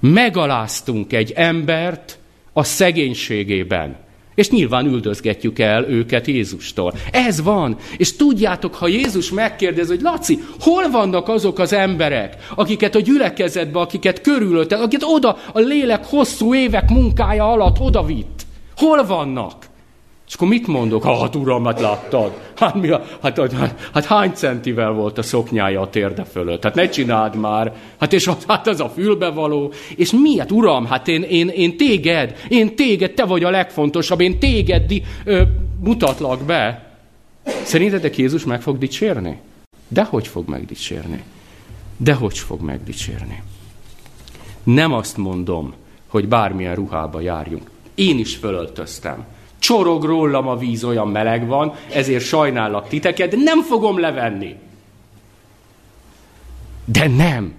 Megaláztunk egy embert a szegénységében. És nyilván üldözgetjük el őket Jézustól. Ez van. És tudjátok, ha Jézus megkérdez, hogy Laci, hol vannak azok az emberek, akiket a gyülekezetbe, akiket körülötted, akiket oda a lélek hosszú évek munkája alatt oda vitt? Hol vannak? És akkor mit mondok? Hát uram, hát láttad. Hát, mi a, hát, hát, hát hány centivel volt a szoknyája a térde fölött? Hát ne csináld már. Hát és az, hát az a fülbevaló. És miért, uram? Hát én, én, én téged, én téged, te vagy a legfontosabb, én téged di, ö, mutatlak be. Szerintetek Jézus meg fog dicsérni? De hogy fog megdicsérni? De hogy fog megdicsérni? Nem azt mondom, hogy bármilyen ruhába járjunk. Én is fölöltöztem csorog rólam a víz, olyan meleg van, ezért sajnállak titeket, de nem fogom levenni. De nem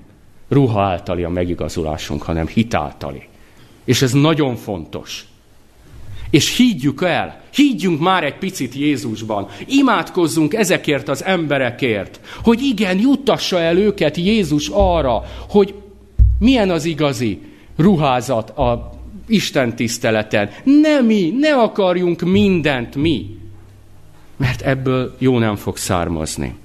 ruha általi a megigazulásunk, hanem hit általi. És ez nagyon fontos. És higgyük el, higgyünk már egy picit Jézusban, imádkozzunk ezekért az emberekért, hogy igen, juttassa el őket Jézus arra, hogy milyen az igazi ruházat a Isten tiszteleten. Ne mi, ne akarjunk mindent mi. Mert ebből jó nem fog származni.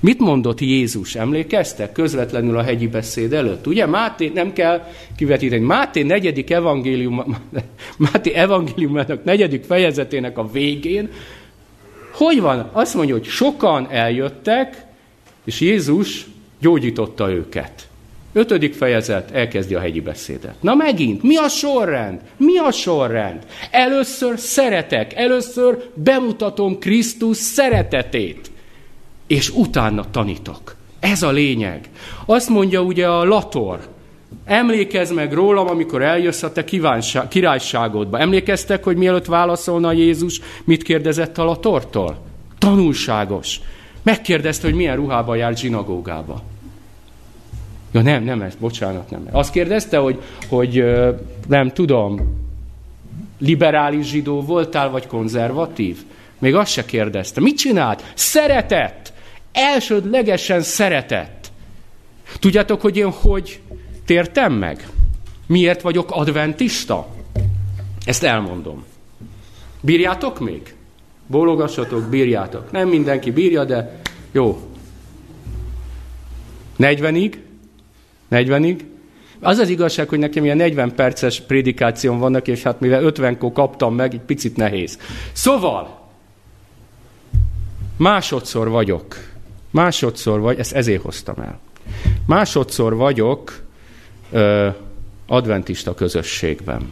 Mit mondott Jézus? Emlékeztek közvetlenül a hegyi beszéd előtt? Ugye Máté, nem kell kivetíteni, Máté negyedik evangélium, *laughs* Máté evangéliumának negyedik fejezetének a végén, hogy van? Azt mondja, hogy sokan eljöttek, és Jézus gyógyította őket. Ötödik fejezet, elkezdi a hegyi beszédet. Na megint, mi a sorrend? Mi a sorrend? Először szeretek, először bemutatom Krisztus szeretetét, és utána tanítok. Ez a lényeg. Azt mondja ugye a Lator, emlékezz meg rólam, amikor eljössz a te királyságodba. Emlékeztek, hogy mielőtt válaszolna Jézus, mit kérdezett a Latortól? Tanulságos. Megkérdezte, hogy milyen ruhában jár zsinagógába. Ja nem, nem ez, bocsánat, nem. Azt kérdezte, hogy, hogy nem tudom, liberális zsidó voltál, vagy konzervatív? Még azt se kérdezte. Mit csinált? Szeretett! Elsődlegesen szeretett. Tudjátok, hogy én hogy tértem meg? Miért vagyok adventista? Ezt elmondom. Bírjátok még? Bólogassatok, bírjátok. Nem mindenki bírja, de jó. 40-ig? 40-ig? Az az igazság, hogy nekem ilyen 40 perces prédikációm vannak, és hát mivel 50-kor kaptam meg, egy picit nehéz. Szóval, másodszor vagyok, másodszor vagy, ezt ezért hoztam el. Másodszor vagyok ö, adventista közösségben.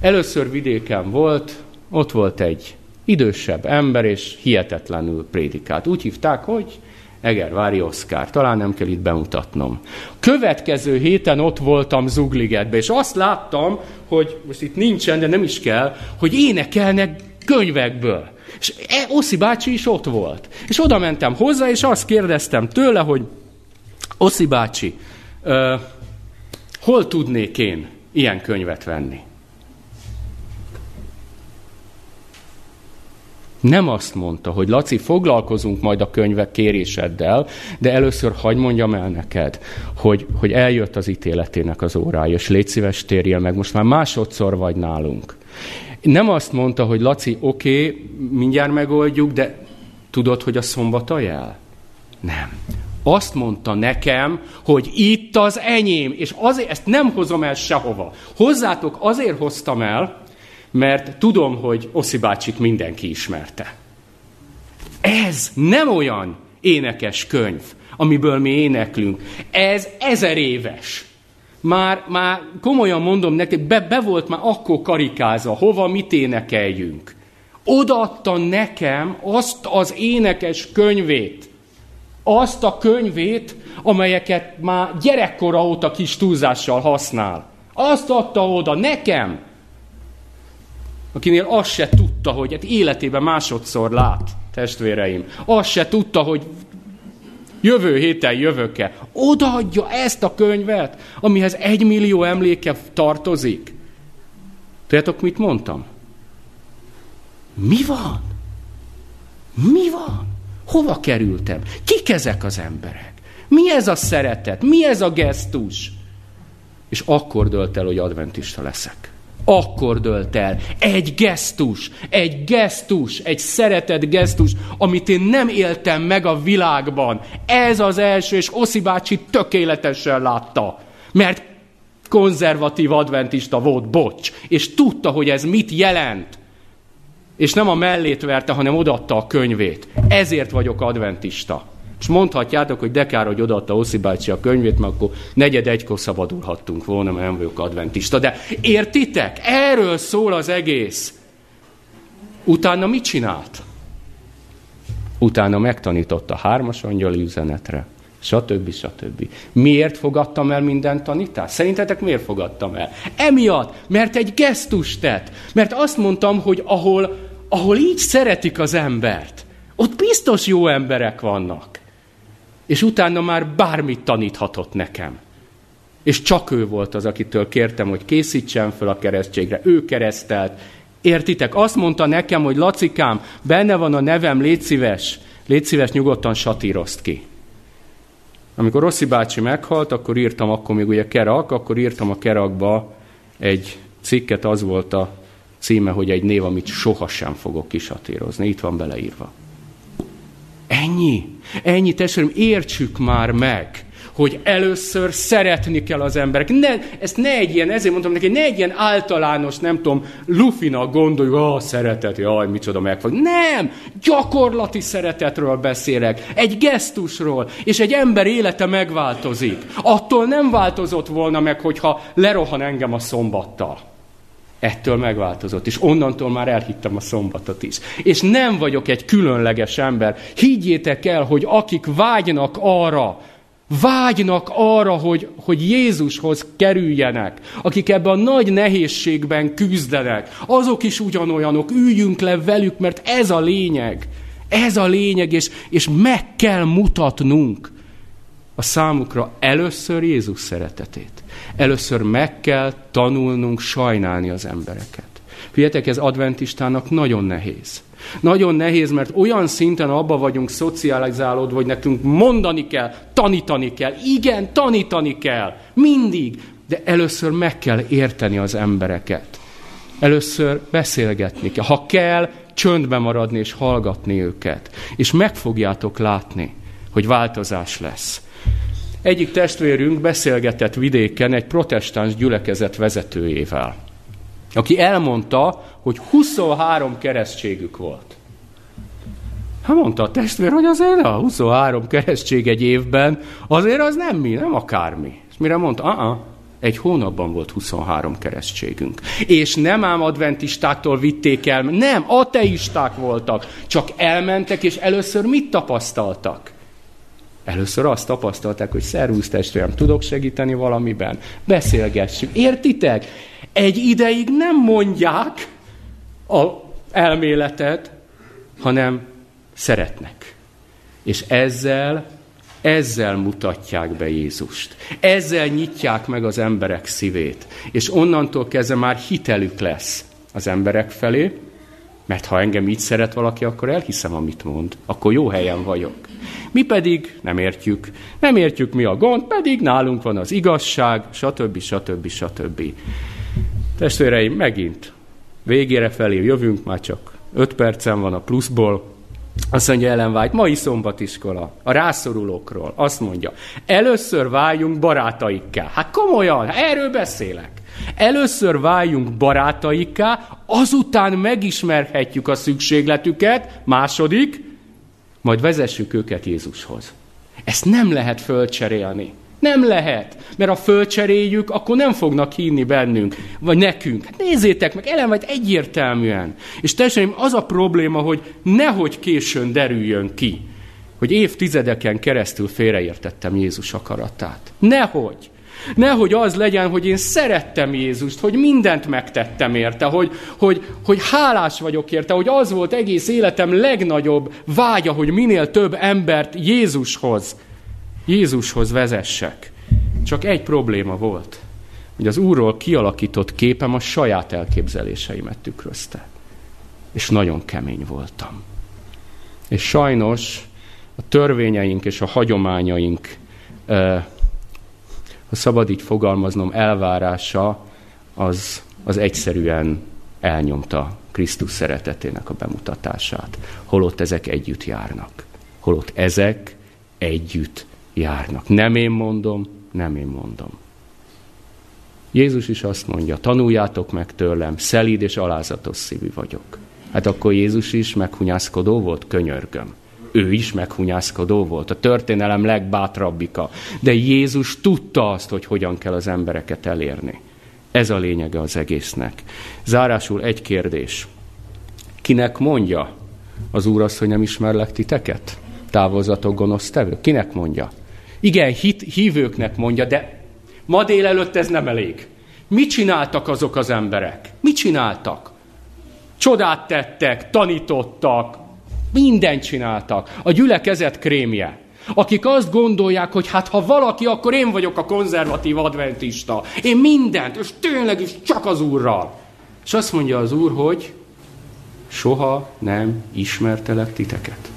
Először vidéken volt, ott volt egy idősebb ember, és hihetetlenül prédikált. Úgy hívták, hogy Egervári Oszkár. Talán nem kell itt bemutatnom. Következő héten ott voltam Zugligetbe, és azt láttam, hogy most itt nincsen, de nem is kell, hogy énekelnek könyvekből. És e, Oszi bácsi is ott volt. És oda mentem hozzá, és azt kérdeztem tőle, hogy Oszi bácsi, uh, hol tudnék én ilyen könyvet venni? Nem azt mondta, hogy Laci, foglalkozunk majd a könyvek kéréseddel, de először hagyd mondjam el neked, hogy, hogy eljött az ítéletének az órája, és légy szíves térjél meg, most már másodszor vagy nálunk. Nem azt mondta, hogy Laci, oké, okay, mindjárt megoldjuk, de tudod, hogy a szombat a jel? Nem. Azt mondta nekem, hogy itt az enyém, és azért ezt nem hozom el sehova. Hozzátok azért hoztam el, mert tudom, hogy Oszi bácsit mindenki ismerte. Ez nem olyan énekes könyv, amiből mi éneklünk. Ez ezer éves. Már, már komolyan mondom nektek, be, be volt már akkor karikázva, hova mit énekeljünk. Odaadta nekem azt az énekes könyvét, azt a könyvét, amelyeket már gyerekkora óta kis túlzással használ. Azt adta oda nekem, akinél azt se tudta, hogy hát életében másodszor lát, testvéreim. Azt se tudta, hogy jövő héten jövök-e. Odaadja ezt a könyvet, amihez egy millió emléke tartozik. Tudjátok, mit mondtam? Mi van? Mi van? Hova kerültem? Kik ezek az emberek? Mi ez a szeretet? Mi ez a gesztus? És akkor dölt el, hogy adventista leszek. Akkor dölt el. Egy gesztus, egy gesztus, egy szeretett gesztus, amit én nem éltem meg a világban. Ez az első, és Oszi bácsi tökéletesen látta. Mert konzervatív adventista volt, bocs, és tudta, hogy ez mit jelent. És nem a mellét verte, hanem odaadta a könyvét. Ezért vagyok adventista. És mondhatjátok, hogy de kár, hogy odaadta Oszi bácsi a könyvét, mert akkor negyed egykor szabadulhattunk volna, mert nem vagyok adventista. De értitek? Erről szól az egész. Utána mit csinált? Utána megtanította a hármas angyali üzenetre, stb. stb. Miért fogadtam el minden tanítást? Szerintetek miért fogadtam el? Emiatt, mert egy gesztus tett. Mert azt mondtam, hogy ahol, ahol így szeretik az embert, ott biztos jó emberek vannak. És utána már bármit taníthatott nekem. És csak ő volt az, akitől kértem, hogy készítsen fel a keresztségre. Ő keresztelt. Értitek? Azt mondta nekem, hogy Lacikám, benne van a nevem, légy szíves, légy szíves, nyugodtan satírozt ki. Amikor Rossi bácsi meghalt, akkor írtam, akkor még ugye kerak, akkor írtam a kerakba egy cikket, az volt a címe, hogy egy név, amit sohasem fogok kisatírozni. Itt van beleírva. Ennyi. Ennyi, testvérem, értsük már meg, hogy először szeretni kell az emberek. Ne, ezt ne egy ilyen, ezért mondtam neki, ne egy ilyen általános, nem tudom, lufina gondoljuk, ah, szeretet, jaj, micsoda megfog. Nem! Gyakorlati szeretetről beszélek. Egy gesztusról, és egy ember élete megváltozik. Attól nem változott volna meg, hogyha lerohan engem a szombattal. Ettől megváltozott, és onnantól már elhittem a szombatot is. És nem vagyok egy különleges ember. Higgyétek el, hogy akik vágynak arra, vágynak arra, hogy, hogy Jézushoz kerüljenek, akik ebben a nagy nehézségben küzdenek, azok is ugyanolyanok, üljünk le velük, mert ez a lényeg. Ez a lényeg, és, és meg kell mutatnunk a számukra először Jézus szeretetét. Először meg kell tanulnunk sajnálni az embereket. Figyeljetek, ez adventistának nagyon nehéz. Nagyon nehéz, mert olyan szinten abba vagyunk szocializálódva, hogy nekünk mondani kell, tanítani kell. Igen, tanítani kell. Mindig. De először meg kell érteni az embereket. Először beszélgetni kell. Ha kell, csöndbe maradni és hallgatni őket. És meg fogjátok látni, hogy változás lesz. Egyik testvérünk beszélgetett vidéken egy protestáns gyülekezet vezetőjével, aki elmondta, hogy 23 keresztségük volt. Hát mondta a testvér, hogy azért a 23 keresztség egy évben, azért az nem mi, nem akármi. És mire mondta, ah, egy hónapban volt 23 keresztségünk. És nem ám adventistáktól vitték el, nem, ateisták voltak. Csak elmentek, és először mit tapasztaltak? Először azt tapasztalták, hogy szervusz testvérem, tudok segíteni valamiben? Beszélgessünk. Értitek? Egy ideig nem mondják a elméletet, hanem szeretnek. És ezzel ezzel mutatják be Jézust. Ezzel nyitják meg az emberek szívét. És onnantól kezdve már hitelük lesz az emberek felé, mert ha engem így szeret valaki, akkor elhiszem, amit mond. Akkor jó helyen vagyok. Mi pedig nem értjük. Nem értjük, mi a gond, pedig nálunk van az igazság, stb. stb. stb. Testvéreim, megint végére felé jövünk, már csak öt percen van a pluszból, azt mondja Ellen White, mai szombatiskola, a rászorulókról. Azt mondja, először váljunk barátaikká. Hát komolyan, erről beszélek. Először váljunk barátaikká, azután megismerhetjük a szükségletüket. Második, majd vezessük őket Jézushoz. Ezt nem lehet fölcserélni. Nem lehet, mert ha fölcseréljük, akkor nem fognak hinni bennünk, vagy nekünk. Hát nézzétek meg, elem vagy egyértelműen. És tesseim, az a probléma, hogy nehogy későn derüljön ki, hogy évtizedeken keresztül félreértettem Jézus akaratát. Nehogy. Nehogy az legyen, hogy én szerettem Jézust, hogy mindent megtettem érte, hogy, hogy, hogy hálás vagyok érte, hogy az volt egész életem legnagyobb vágya, hogy minél több embert Jézushoz Jézushoz vezessek. Csak egy probléma volt, hogy az Úrról kialakított képem a saját elképzeléseimet tükrözte. És nagyon kemény voltam. És sajnos a törvényeink és a hagyományaink, ha szabad így fogalmaznom, elvárása, az, az egyszerűen elnyomta Krisztus szeretetének a bemutatását. Holott ezek együtt járnak. Holott ezek együtt járnak. Nem én mondom, nem én mondom. Jézus is azt mondja, tanuljátok meg tőlem, szelíd és alázatos szívű vagyok. Hát akkor Jézus is meghunyászkodó volt, könyörgöm. Ő is meghunyászkodó volt, a történelem legbátrabbika. De Jézus tudta azt, hogy hogyan kell az embereket elérni. Ez a lényege az egésznek. Zárásul egy kérdés. Kinek mondja az Úr azt, hogy nem ismerlek titeket? Távozatok gonosz tevő. Kinek mondja? Igen, hit, hívőknek mondja, de ma délelőtt ez nem elég. Mit csináltak azok az emberek? Mit csináltak? Csodát tettek, tanítottak, mindent csináltak. A gyülekezet krémje. Akik azt gondolják, hogy hát ha valaki, akkor én vagyok a konzervatív adventista. Én mindent, és tényleg is csak az Úrral. És azt mondja az Úr, hogy soha nem ismertelek titeket.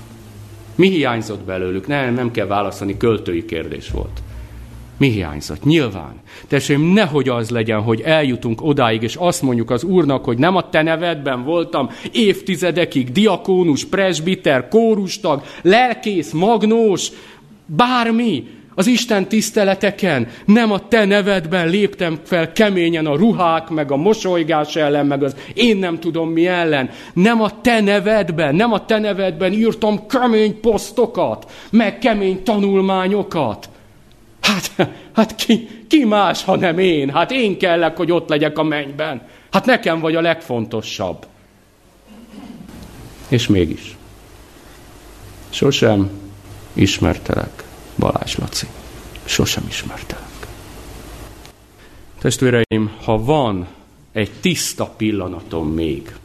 Mi hiányzott belőlük? Nem, nem kell választani, költői kérdés volt. Mi hiányzott? Nyilván. Tessék, nehogy az legyen, hogy eljutunk odáig, és azt mondjuk az Úrnak, hogy nem a te nevedben voltam évtizedekig diakónus, presbiter, kórustag, lelkész, magnós, bármi, az Isten tiszteleteken nem a te nevedben léptem fel keményen a ruhák, meg a mosolygás ellen, meg az én nem tudom mi ellen. Nem a te nevedben, nem a te nevedben írtam kemény posztokat, meg kemény tanulmányokat. Hát, hát ki, ki más, ha nem én? Hát én kellek, hogy ott legyek a mennyben. Hát nekem vagy a legfontosabb. És mégis. Sosem ismertelek. Balázs Laci. Sosem ismertelek. Testvéreim, ha van egy tiszta pillanatom még,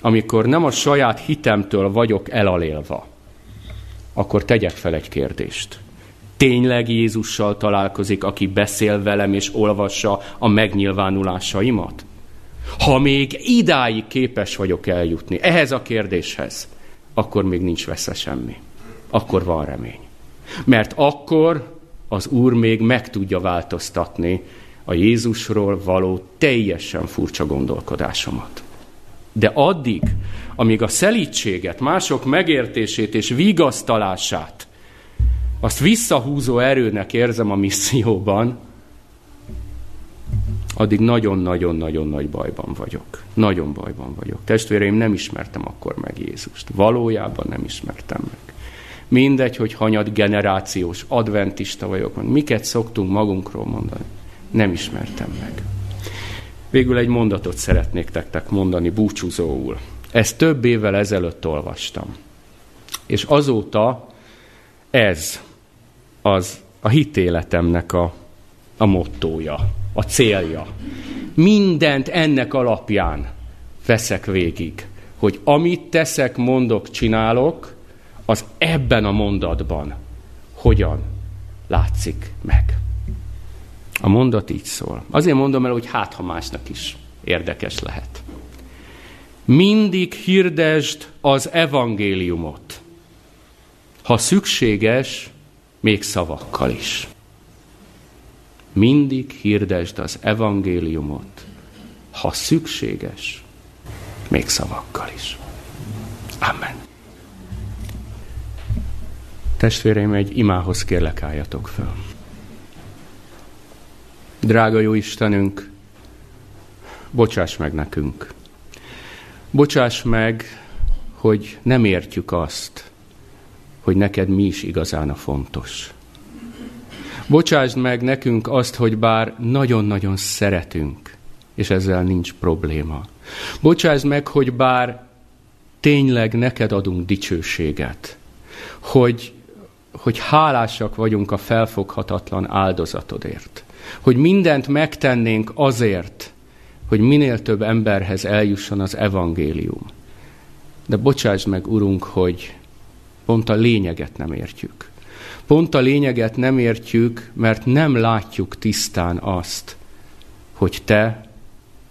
amikor nem a saját hitemtől vagyok elalélva, akkor tegyek fel egy kérdést. Tényleg Jézussal találkozik, aki beszél velem és olvassa a megnyilvánulásaimat? Ha még idáig képes vagyok eljutni ehhez a kérdéshez, akkor még nincs veszve semmi. Akkor van remény. Mert akkor az Úr még meg tudja változtatni a Jézusról való teljesen furcsa gondolkodásomat. De addig, amíg a szelítséget, mások megértését és vigasztalását, azt visszahúzó erőnek érzem a misszióban, addig nagyon-nagyon-nagyon nagy bajban vagyok. Nagyon bajban vagyok. Testvéreim, nem ismertem akkor meg Jézust. Valójában nem ismertem meg. Mindegy, hogy hanyad generációs adventista vagyok, miket szoktunk magunkról mondani. Nem ismertem meg. Végül egy mondatot szeretnék tektek mondani búcsúzóul. Ezt több évvel ezelőtt olvastam. És azóta ez az a hitéletemnek a, a mottója, a célja. Mindent ennek alapján veszek végig, hogy amit teszek, mondok, csinálok, az ebben a mondatban hogyan látszik meg. A mondat így szól. Azért mondom el, hogy hát ha másnak is érdekes lehet. Mindig hirdesd az evangéliumot, ha szükséges, még szavakkal is. Mindig hirdesd az evangéliumot, ha szükséges, még szavakkal is. Amen. Testvéreim, egy imához kérlek álljatok föl. Drága jó Istenünk, bocsáss meg nekünk. Bocsáss meg, hogy nem értjük azt, hogy neked mi is igazán a fontos. Bocsásd meg nekünk azt, hogy bár nagyon-nagyon szeretünk, és ezzel nincs probléma. Bocsásd meg, hogy bár tényleg neked adunk dicsőséget, hogy, hogy hálásak vagyunk a felfoghatatlan áldozatodért, hogy mindent megtennénk azért, hogy minél több emberhez eljusson az evangélium. De bocsásd meg, Urunk, hogy pont a lényeget nem értjük. Pont a lényeget nem értjük, mert nem látjuk tisztán azt, hogy te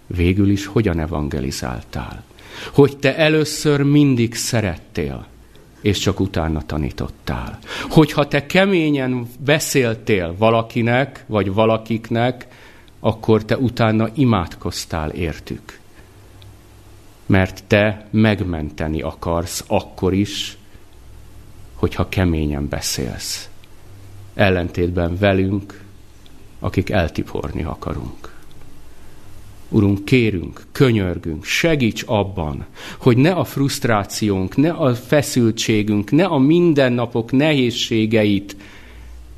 végül is hogyan evangelizáltál. Hogy te először mindig szerettél, és csak utána tanítottál. Hogyha te keményen beszéltél valakinek, vagy valakiknek, akkor te utána imádkoztál értük. Mert te megmenteni akarsz akkor is, hogyha keményen beszélsz. Ellentétben velünk, akik eltiporni akarunk. Urunk, kérünk, könyörgünk, segíts abban, hogy ne a frusztrációnk, ne a feszültségünk, ne a mindennapok nehézségeit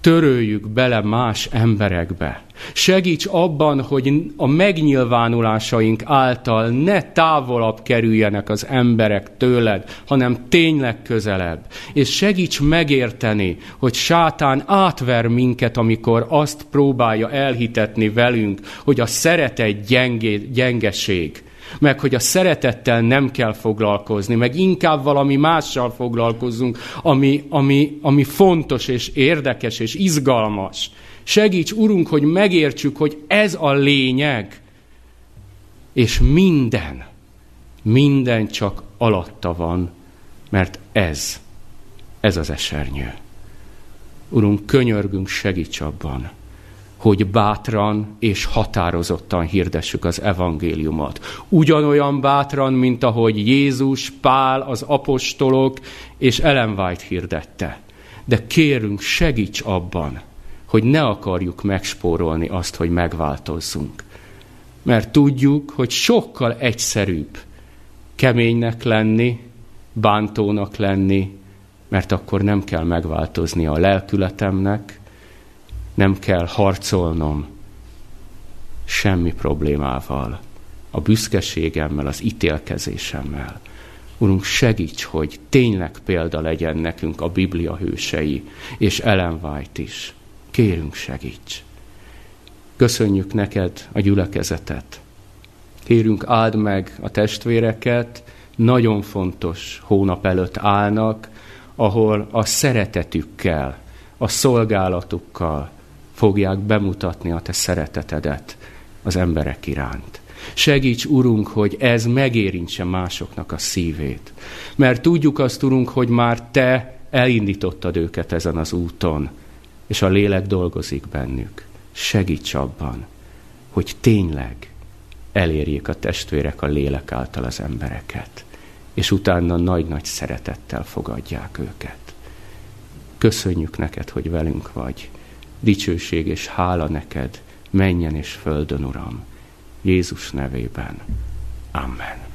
töröljük bele más emberekbe. Segíts abban, hogy a megnyilvánulásaink által ne távolabb kerüljenek az emberek tőled, hanem tényleg közelebb. És segíts megérteni, hogy sátán átver minket, amikor azt próbálja elhitetni velünk, hogy a szeretet gyengé, gyengeség meg hogy a szeretettel nem kell foglalkozni, meg inkább valami mással foglalkozzunk, ami, ami, ami fontos és érdekes és izgalmas. Segíts, Urunk, hogy megértsük, hogy ez a lényeg, és minden, minden csak alatta van, mert ez, ez az esernyő. Urunk, könyörgünk, segíts abban, hogy bátran és határozottan hirdessük az evangéliumot. Ugyanolyan bátran, mint ahogy Jézus, Pál, az apostolok és Ellen hirdette. De kérünk, segíts abban, hogy ne akarjuk megspórolni azt, hogy megváltozzunk. Mert tudjuk, hogy sokkal egyszerűbb keménynek lenni, bántónak lenni, mert akkor nem kell megváltozni a lelkületemnek, nem kell harcolnom semmi problémával, a büszkeségemmel, az ítélkezésemmel. Urunk, segíts, hogy tényleg példa legyen nekünk a Biblia hősei, és Ellen White is. Kérünk, segíts! Köszönjük neked a gyülekezetet. Kérünk, áld meg a testvéreket, nagyon fontos hónap előtt állnak, ahol a szeretetükkel, a szolgálatukkal fogják bemutatni a te szeretetedet az emberek iránt. Segíts, Urunk, hogy ez megérintse másoknak a szívét. Mert tudjuk azt, Urunk, hogy már Te elindítottad őket ezen az úton, és a lélek dolgozik bennük. Segíts abban, hogy tényleg elérjék a testvérek a lélek által az embereket, és utána nagy-nagy szeretettel fogadják őket. Köszönjük neked, hogy velünk vagy. Dicsőség és hála neked, menjen és földön, Uram. Jézus nevében. Amen.